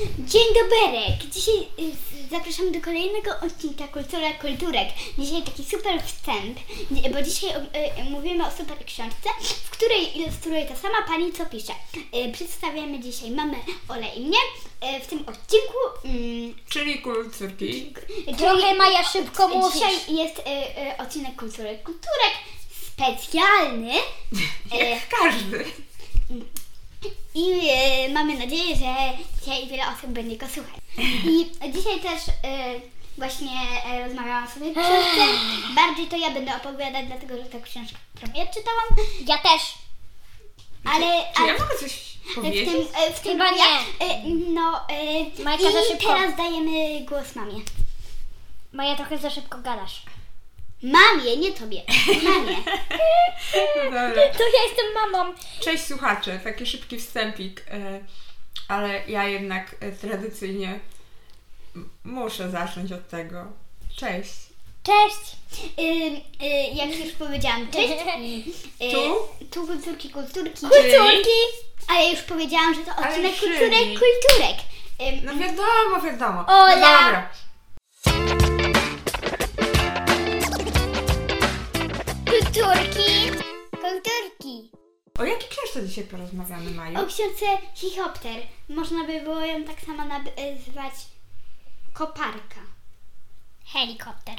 Dzień doberek! Dzisiaj y, zapraszamy do kolejnego odcinka Kultura Kulturek. Dzisiaj taki super wstęp, bo dzisiaj y, y, mówimy o super książce, w której ilustruje ta sama pani, co pisze. Przedstawiamy dzisiaj mamę Ole i mnie w tym odcinku. Mm, Czyli kulturki. Trochę Maja szybko mówisz. Dzisiaj jest odcinek Kultury Kulturek specjalny. Jak każdy. I e, mamy nadzieję, że dzisiaj wiele osób będzie go słuchać. I dzisiaj też e, właśnie e, rozmawiałam sobie o książce. Bardziej to ja będę opowiadać, dlatego że tę książkę prawie ja czytałam. Ja też. Ale, Czy ale ja mogę coś w powiedzieć? tym, w tym Chyba nie. e, no e, Majka za i szybko. teraz dajemy głos mamie. Maja trochę za szybko gadasz. Mamie, nie tobie. Mamie. Dobra. To ja jestem mamą. Cześć słuchacze, taki szybki wstępik, e, ale ja jednak e, tradycyjnie m- muszę zacząć od tego. Cześć. Cześć. Y, y, jak już powiedziałam, cześć. Y, Tu? Tu kulturki, kulturki. Kulturki. A ja już powiedziałam, że to odcinek Szyli. kulturek, kulturek. Ym, No wiadomo, wiadomo. Ola. No dobra. Kulturki, kulturki. O jakiej książce dzisiaj porozmawiamy, Maju? O książce Hichopter. Można by było ją tak samo nazwać koparka. Helikopter.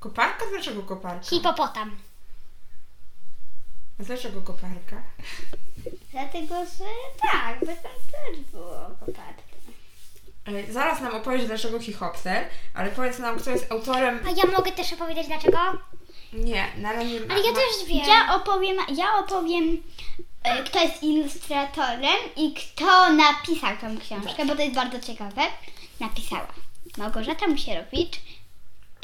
Koparka? Dlaczego koparka? Hipopotam. A dlaczego koparka? Dlatego, że tak, bo tam też było koparka. E, Zaraz nam opowiesz, dlaczego Hichopter, ale powiedz nam, kto jest autorem... A ja mogę też opowiedzieć dlaczego? Nie, na razie... Ale ja też wiem. Ja opowiem, ja opowiem e, kto jest ilustratorem i kto napisał tą książkę, bo to jest bardzo ciekawe. Napisała Małgorzata Musierowicz,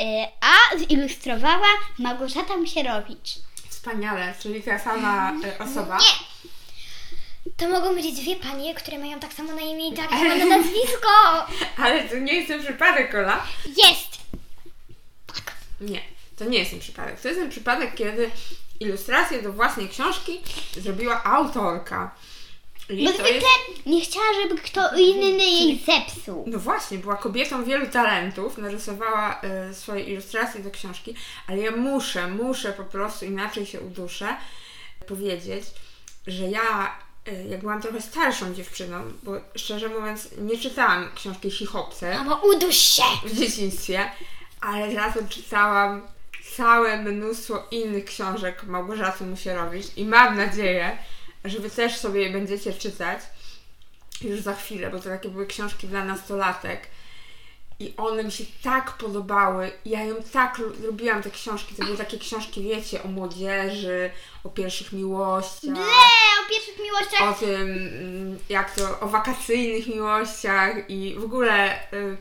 e, a zilustrowała Małgorzata Musierowicz. Wspaniale, czyli ta sama e, osoba. Nie. To mogą być dwie panie, które mają tak samo na imię i tak samo na nazwisko. Ale to nie jest ten przypadek, Ola. Jest. Nie, to nie jest ten przypadek. To jest ten przypadek, kiedy ilustrację do własnej książki zrobiła autorka. I Bo zwykle jest... nie chciała, żeby kto inny jej zepsuł. No właśnie, była kobietą wielu talentów, narysowała e, swoje ilustracje do książki, ale ja muszę, muszę po prostu, inaczej się uduszę, powiedzieć, że ja, e, jak byłam trochę starszą dziewczyną, bo szczerze mówiąc nie czytałam książki Hichopce, Mamo, uduś się. w dzieciństwie, ale za to czytałam całe mnóstwo innych książek Małgorzaty Musierowicz i mam nadzieję, że Wy też sobie je będziecie czytać już za chwilę, bo to takie były książki dla nastolatek i one mi się tak podobały. Ja ją tak lu- lubiłam, te książki. To były takie książki, wiecie, o młodzieży, o pierwszych miłościach Ble, o pierwszych miłościach. o tym, mm, jak to, o wakacyjnych miłościach i w ogóle y,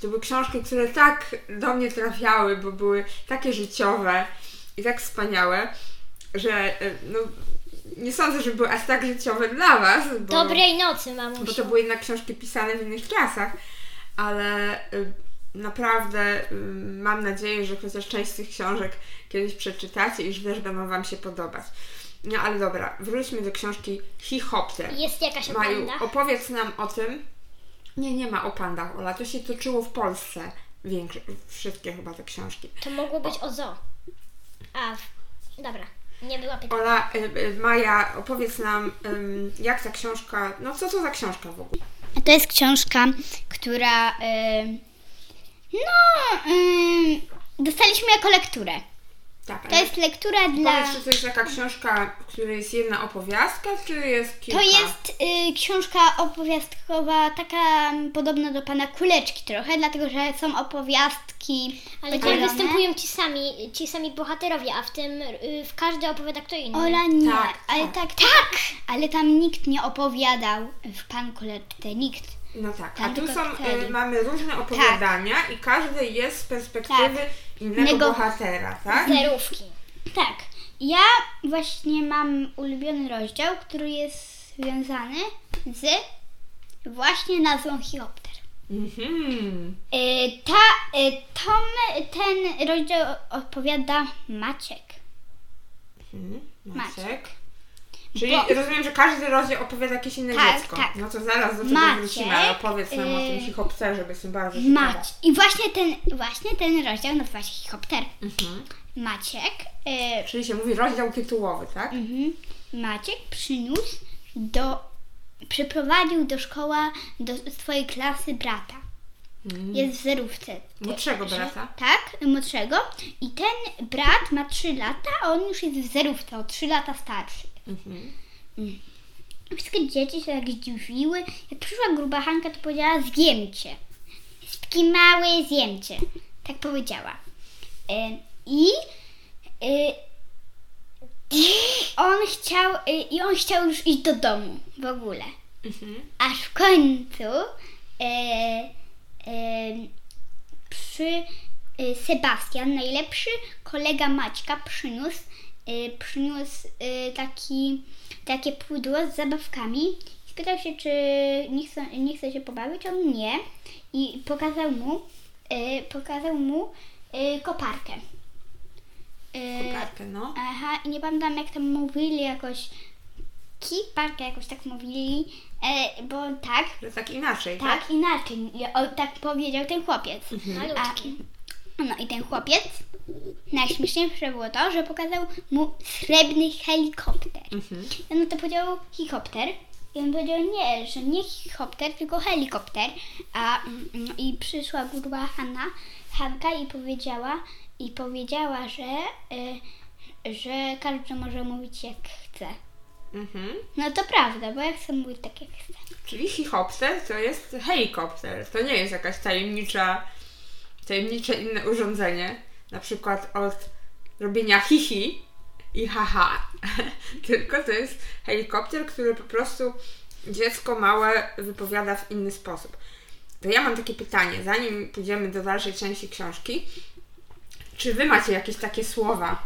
to były książki, które tak do mnie trafiały, bo były takie życiowe i tak wspaniałe, że y, no, nie sądzę, że były aż tak życiowe dla Was, bo, Dobrej nocy, bo mamusiu. to były jednak książki pisane w innych czasach, ale y, naprawdę y, mam nadzieję, że chociaż część z tych książek kiedyś przeczytacie i że też będą Wam się podobać. No ale dobra, wróćmy do książki Hichopter. Jest jakaś Maju, opowiedz nam o tym. Nie, nie ma o pandach, Ola. To się toczyło w Polsce. Większe, wszystkie chyba te książki. To mogło być o zoo. A, dobra. Nie była pytania. Ola, y, y, Maja, opowiedz nam, jak ta książka, no co to za książka w ogóle? To jest książka, która. y, no. dostaliśmy jako lekturę. Tak, To jest lektura dla. Powiedz, czy to jest taka książka, w której jest jedna opowiastka, czy jest kilka? To jest y, książka opowiastkowa, taka mm, podobna do pana Kuleczki trochę, dlatego że są opowiastki. Ale tam podzielone. występują ci sami, ci sami bohaterowie, a w tym y, w każdy opowiada kto inny. Ola nie, Tak, ale tak, tak, ale tam nikt nie opowiadał w pan Kuleczce, nikt. No tak, a Tam tu tylko są, y, mamy różne opowiadania i każdy jest z perspektywy innego Innego- bohatera, tak? Zerówki. Tak, ja właśnie mam ulubiony rozdział, który jest związany z właśnie nazwą Hiopter. Mhm. Y, ta, y, tom, ten rozdział opowiada Maciek. Mhm. Maciek. Maciek. Czyli Bo- rozumiem, że każdy rozdział opowiada jakieś inne Tak, dziecko. tak. No to zaraz do tego Maciek, wrócimy, ale opowiedz nam o tym y, hichopterze, bo jestem bardzo ciekawa. Mać. I właśnie ten, właśnie ten rozdział nazywa się Hikopter. Mhm. Maciek, e, Czyli się mówi rozdział tytułowy, tak? mhm, Maciek przyniósł do, przyprowadził do szkoły do swojej klasy brata. Mm. Jest w zerówce. Młodszego brata? Tak, młodszego. I ten brat ma 3 lata, a on już jest w zerówce, o 3 lata starszy. Mhm. Wszystkie dzieci się tak zdziwiły. Jak przyszła gruba Hanka, to powiedziała zwiemcie. Jest takie małe zwiemcie. Tak powiedziała. E, I e, i on chciał e, i on chciał już iść do domu w ogóle. Mhm. Aż w końcu przy Sebastian, najlepszy kolega Maćka, przyniósł, przyniósł e, taki, takie pudło z zabawkami. Spytał się, czy nie chce, nie chce się pobawić. On nie. I pokazał mu, e, pokazał mu koparkę. Koparkę, no. Aha, i nie pamiętam jak tam mówili jakoś kiparkę jakoś tak mówili, e, bo tak, Że tak inaczej, tak? tak inaczej, o, tak powiedział ten chłopiec. Malutki. No i ten chłopiec, najśmieszniejsze było to, że pokazał mu srebrny helikopter. Mhm. I on to powiedział helikopter. I on powiedział nie, że nie helikopter, tylko helikopter. A mm, mm, i przyszła gruba Hanna, Hanka i powiedziała, i powiedziała, że, y, że każdy może mówić jak chce. Mhm. No to prawda, bo ja chcę mówić tak jak chcę. Czyli hichopter to jest helikopter. To nie jest jakaś tajemnicza, tajemnicze inne urządzenie. Na przykład od robienia hihi i haha. Tylko to jest helikopter, który po prostu dziecko małe wypowiada w inny sposób. To ja mam takie pytanie, zanim pójdziemy do dalszej części książki. Czy wy macie jakieś takie słowa,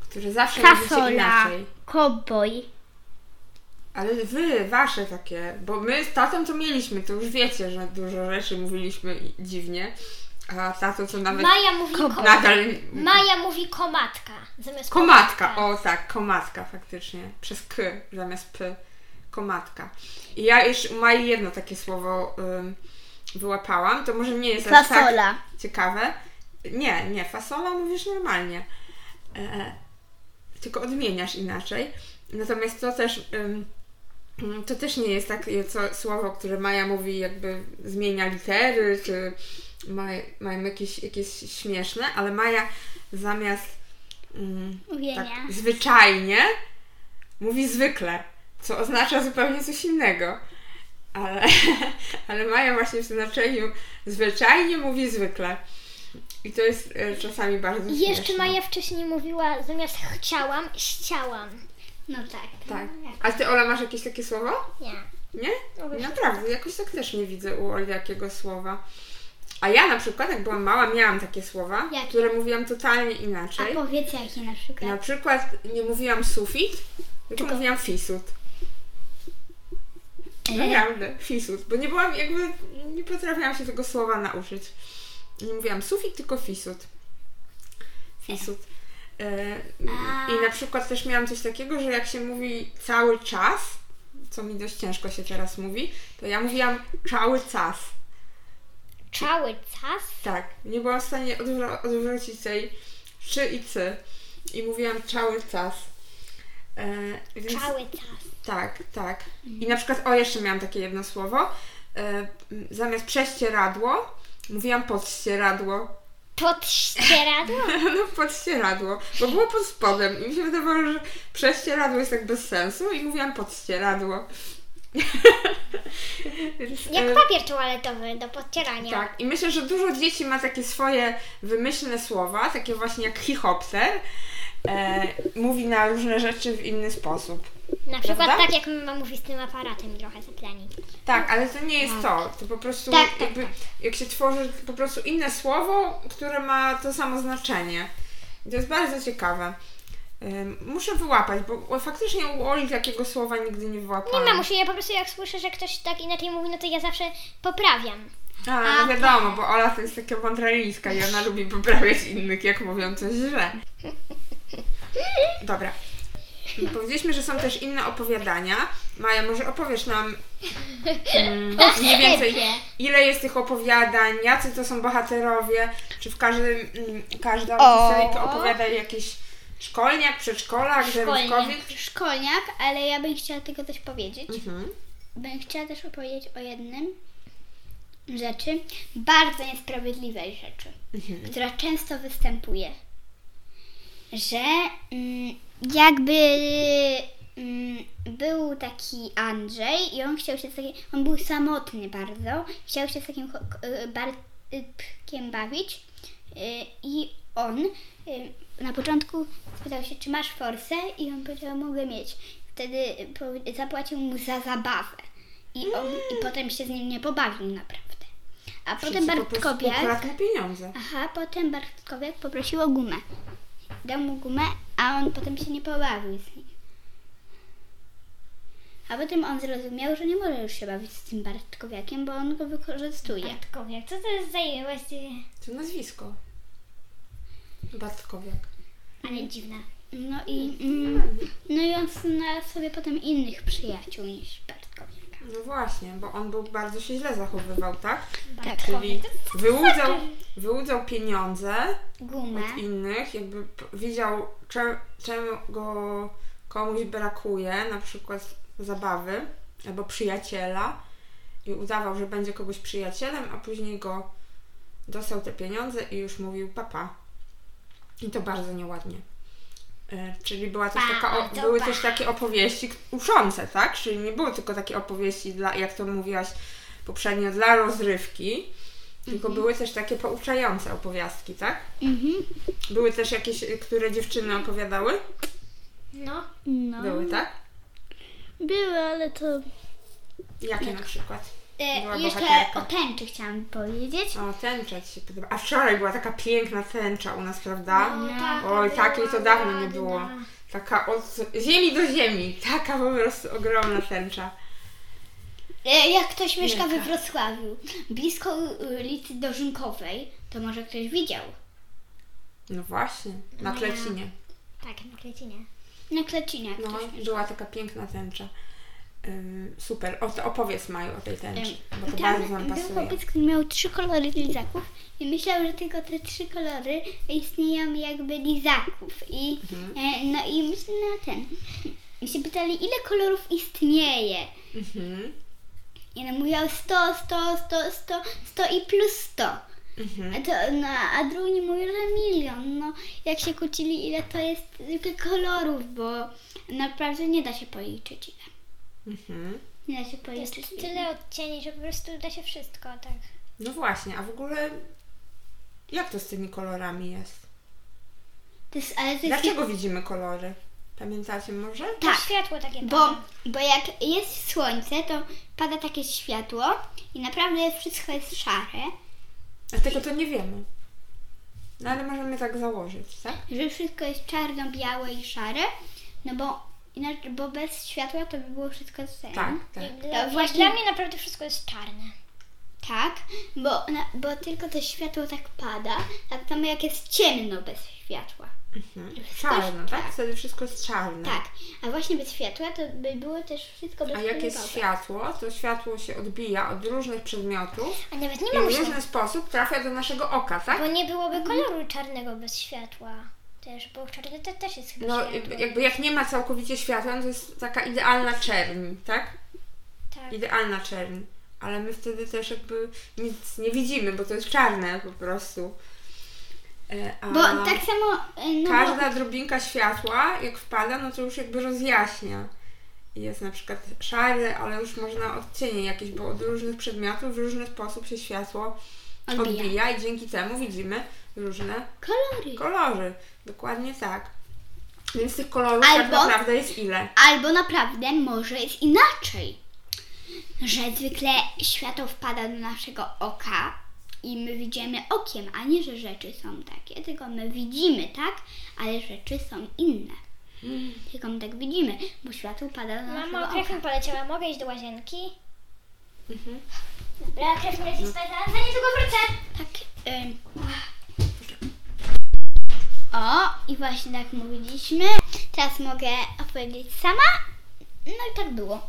które zawsze Fasola, inaczej? koboj. Ale wy, wasze takie, bo my z tatą to mieliśmy, to już wiecie, że dużo rzeczy mówiliśmy dziwnie, a tato to nawet Maja mówi ko- nadal... Maja mówi komatka zamiast Komatka, o tak, komatka faktycznie, przez k zamiast p, komatka. I ja już u Mai jedno takie słowo ym, wyłapałam, to może nie jest aż tak Fasola. ciekawe. Nie, nie, fasola mówisz normalnie. E, tylko odmieniasz inaczej. Natomiast to też ym, to też nie jest takie co, słowo, które Maja mówi jakby zmienia litery, czy ma, mają jakieś, jakieś śmieszne, ale Maja zamiast Uwielbia. tak zwyczajnie mówi zwykle, co oznacza zupełnie coś innego. Ale, ale Maja właśnie w znaczeniu zwyczajnie mówi zwykle. I to jest e, czasami bardzo I jeszcze śmieszne. Maja wcześniej mówiła zamiast chciałam, ściałam. No tak. Tak. No, A ty, Ola, masz jakieś takie słowo? Nie. Nie? Naprawdę, jakoś tak też nie widzę u Oli jakiego słowa. A ja na przykład, jak byłam mała, miałam takie słowa, Jakie? które mówiłam totalnie A inaczej. powiedz jakie na przykład. Na przykład nie mówiłam sufit, tylko, Tylko- mówiłam fisut. E? Naprawdę, fisut. Bo nie byłam jakby, nie potrafiłam się tego słowa nauczyć. Nie mówiłam sufit, tylko fisut. Fisut. E, A. I na przykład też miałam coś takiego, że jak się mówi cały czas, co mi dość ciężko się teraz mówi, to ja mówiłam cały czas. Cały czas? Tak, nie byłam w stanie odwro- odwrócić tej czy i cy. I mówiłam cały czas. E, więc, Cały czas. Tak, tak. I na przykład, o jeszcze miałam takie jedno słowo. E, zamiast prześcieradło, mówiłam podścieradło. Pod ścieradło? No podścieradło, bo było pod spodem i mi się wydawało, że prześcieradło jest tak bez sensu i mówiłam podścieradło. Więc, Jak e, papier toaletowy do podcierania. Tak, i myślę, że dużo dzieci ma takie swoje wymyślne słowa, takie właśnie jak hichopter. E, mówi na różne rzeczy w inny sposób. Na przykład Prawda? tak jak mama mówi z tym aparatem trochę zapleni. Tak, ale to nie jest to. To po prostu Tak, tak, jakby, jak się tworzy po prostu inne słowo, które ma to samo znaczenie. I to jest bardzo ciekawe. Muszę wyłapać, bo faktycznie u Oli takiego słowa nigdy nie Nie wyłapałam. mamusiu, ja po prostu jak słyszę, że ktoś tak inaczej mówi, no to ja zawsze poprawiam. A, no wiadomo, bo Ola to jest taka wątralińska i ona lubi poprawiać innych, jak mówią coś źle. Dobra. Powiedzieliśmy, że są też inne opowiadania. Maja, może opowiesz nam mm, mniej więcej, ile jest tych opowiadań, jacy to są bohaterowie, czy w każdym, mm, każda historyjka opowiada jakiś szkolniak, przedszkolak, zarówkowiec? Szkolniak, ale ja bym chciała tylko coś powiedzieć. Mhm. Bym chciała też opowiedzieć o jednym rzeczy, bardzo niesprawiedliwej rzeczy, Mhm. która często występuje. Że mm, jakby mm, był taki Andrzej i on chciał się z takim, on był samotny bardzo, chciał się z takim cho- k- y, Bartkiem bawić y, i on y, na początku spytał się, czy masz forsę i on powiedział, mogę mieć. Wtedy zapłacił mu za zabawę i, on, i potem się z nim nie pobawił naprawdę. A potem po Bartkowiak... mu pieniądze. Aha, potem Bartkowiak poprosił o gumę. Dał mu gumę, a on potem się nie pobawił z nim. A potem on zrozumiał, że nie może już się bawić z tym Bartkowiakiem, bo on go wykorzystuje. Bartkowiak, co to jest za właściwie? To nazwisko. Bartkowiak. Ale dziwne. No i, mm, no i on znalazł sobie potem innych przyjaciół niż Bartkowiaka. No właśnie, bo on był bardzo się źle zachowywał, tak? Tak, Czyli wyłudzał, wyłudzał pieniądze gumę. od innych, jakby p- wiedział, cze- czemu go komuś brakuje, na przykład zabawy albo przyjaciela i udawał, że będzie kogoś przyjacielem, a później go dostał te pieniądze i już mówił papa. I to bardzo nieładnie. E, Czyli była też taka, o, były też takie opowieści uszące, tak? Czyli nie były tylko takie opowieści dla, jak to mówiłaś poprzednio, dla rozrywki, tylko były też takie pouczające opowiastki, tak? Mhm. Były też jakieś, y, które dziewczyny opowiadały? No. No. Były, tak? Były, ale to... Jakie na przykład? E, Była jeszcze bohaterka. o tęczy chciałam powiedzieć. O, tęcza Ci się podoba. A wczoraj była taka piękna tęcza u nas, prawda? No, taka Oj, takiej to dawno nie było. Taka od ziemi do ziemi. Taka po prostu ogromna tęcza. E, Jak ktoś mieszka we Jaka? Wrocławiu, blisko ulicy Dożynkowej, to może ktoś widział. No właśnie, na No. Klecinie. Tak, na Klecinie. Na Klecinie. No, ktoś mieszka. była taka piękna tęcza. Super. O, opowiedz Maju o tej tęczy, bo to Tam bardzo nam był pasuje. chłopiec, który miał trzy kolory lizaków i myślał, że tylko te trzy kolory istnieją jakby lizaków. I, Mhm. e, no i myślę na ten. I się pytali, ile kolorów istnieje. Mhm. I on mówił 100, 100, 100, 100, 100 i plus 100. Mhm. A, to, no, a drugi mówi, że milion. No, jak się kłócili, ile to jest tylko kolorów, bo naprawdę nie da się policzyć ile. Mhm. Nie da się To jest tyle odcieni, że po prostu da się wszystko, tak. No właśnie, a w ogóle jak to z tymi kolorami jest? To jest, ale to jest Dlaczego widzimy kolory? Pamiętacie może? To Tak. światło takie Bo, pada. bo jak jest słońce, to pada takie światło i naprawdę wszystko jest szare, A tego to nie wiemy. No ale możemy tak założyć, tak? że wszystko jest czarno-białe i szare, no bo, inaczej, bo bez światła to by było wszystko ten. Tak, tak. Dla, To właśnie- dla mnie naprawdę wszystko jest czarne. Tak, bo, na, bo tylko to światło tak pada, tak samo jak jest ciemno bez światła. Mhm. Czarno, tak? tak. Wtedy wszystko jest czarne. Tak, a właśnie bez światła to by było też wszystko A jak jest światło, to światło się odbija od różnych przedmiotów A nawet nie i w się, różny sposób trafia do naszego oka, tak? bo nie byłoby koloru czarnego bez światła. Też, bo czarny to też jest chyba No światło. jakby jak nie ma całkowicie światła, no to jest taka idealna czerń, tak? Tak. Idealna czerń. Ale my wtedy też jakby nic nie widzimy, bo to jest czarne po prostu. E, A Bo tak samo, e, no bo, każda drobinka światła, jak wpada, no to już jakby rozjaśnia. Jest na przykład szary, ale już można odcienie jakieś, bo od różnych przedmiotów w różny sposób się światło Odbija. odbija, i dzięki temu widzimy różne kolory. kolory. Dokładnie tak. Więc tych kolorów Albo- tak naprawdę jest ile? Albo naprawdę może jest inaczej, że zwykle światło wpada do naszego oka i my widzimy okiem, a nie, że rzeczy są takie, tylko my widzimy, tak? Ale rzeczy są inne. Tylko my tak widzimy, bo światło pada do naszego Mamo, krew mi oka. poleciała. Mogę iść do łazienki? Mhm. Dobra, krew mi leci zaraz za niedługo wrócę. Tak. ym. O, i właśnie tak mówiliśmy. Teraz mogę powiedzieć sama. No i tak było.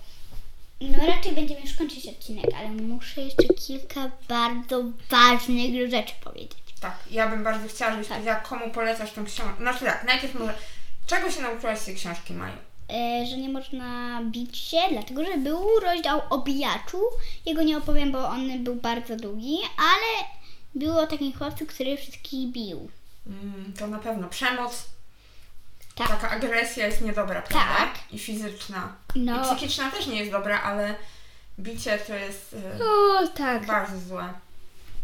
No raczej będziemy już kończyć odcinek, ale muszę jeszcze kilka bardzo ważnych rzeczy powiedzieć. Tak, ja bym bardzo chciała, żebyś powiedziała, komu polecasz tą książkę. Znaczy tak, najpierw może, czego się nauczyłaś z tej książki, Maju? E, że nie można bić się, dlatego że był rozdział o bijaczu. Jego nie opowiem, bo on był bardzo długi, ale było o takim chłopcu, który wszystkich bił. Mm, to na pewno przemoc, Tak. taka agresja jest niedobra, prawda? Tak. I fizyczna. No. I psychiczna też nie jest dobra, ale bicie to jest y, O, tak. bardzo złe.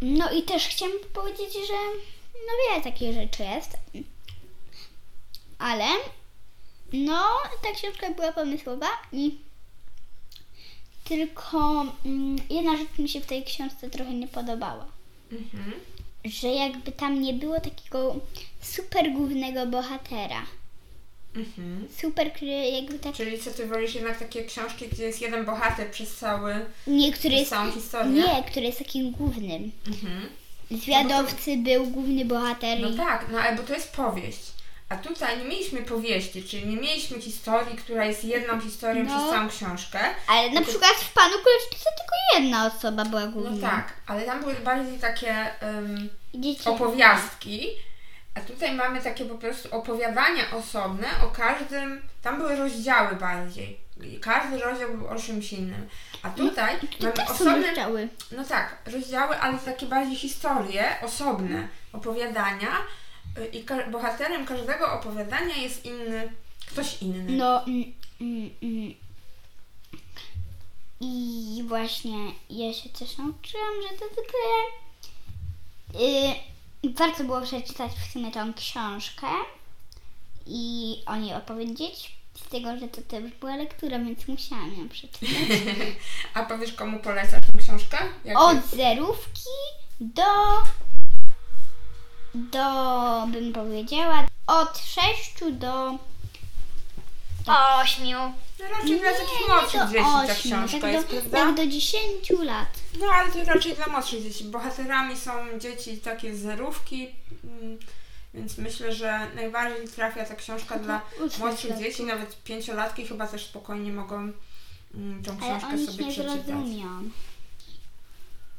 No i też chciałam powiedzieć, że no wiele takich rzeczy jest. Ale no, ta książka była pomysłowa i tylko mm, jedna rzecz mi się w tej książce trochę nie podobała. Mhm. Że jakby tam nie było takiego super głównego bohatera. Mhm. Super, który jakby tak... Czyli co, ty wolisz jednak takie książki, gdzie jest jeden bohater przez cały, Nie, który jest... całą historię? Nie, który jest takim głównym. Mhm. Zwiadowcy był główny bohater No i... tak, no ale bo to jest powieść. A tutaj nie mieliśmy powieści, czyli nie mieliśmy historii, która jest jedną historią No. przez całą książkę. Ale na przykład w Panu Królewskim tylko jedna osoba była No główna. tak, ale tam były bardziej takie um, opowiastki, a tutaj mamy takie po prostu opowiadania osobne o każdym, tam były rozdziały bardziej. Każdy rozdział był o czymś innym. A tutaj To mamy też osobne, rozdziały. no tak, rozdziały, ale takie bardziej historie osobne, opowiadania y, i ka- bohaterem każdego opowiadania jest inny, ktoś inny. No mm, mm, mm. i właśnie ja się też nauczyłam, że to zwykle yy, warto było przeczytać w sumie tą książkę i o niej opowiedzieć. Z tego, że to też była lektura, więc musiałam ją przeczytać. A powiesz komu polecasz tę książkę? Jak Od zerówki do do bym powiedziała od 6 do 8. No raczej dla takich młodszych dzieci ta książka tak jest, do, prawda? tak do 10 lat. No ale to raczej dla młodszych dzieci. Bohaterami są dzieci takie z zerówki, mm, więc myślę, że najbardziej trafia ta książka dla młodszych dzieci, nawet pięciolatki chyba też spokojnie mogą mm, tą Ale książkę oni sobie nie przeczytać. zrozumią.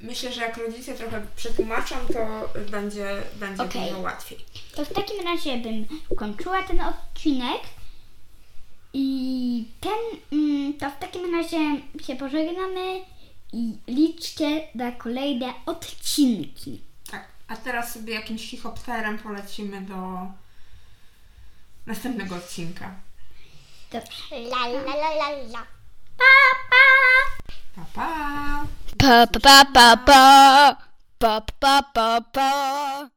Myślę, że jak rodzice trochę przetłumaczą, to będzie, będzie Okej. dużo łatwiej. To w takim razie bym kończyła ten odcinek. I ten, mm, to w takim razie się pożegnamy i liczcie na kolejne odcinki. Tak, a teraz sobie jakimś hichopterem polecimy do następnego odcinka. Dobrze. La la la la la. Pa! Pa, pa. Pa, pa, pa, pa, pa. Pa, pa, pa.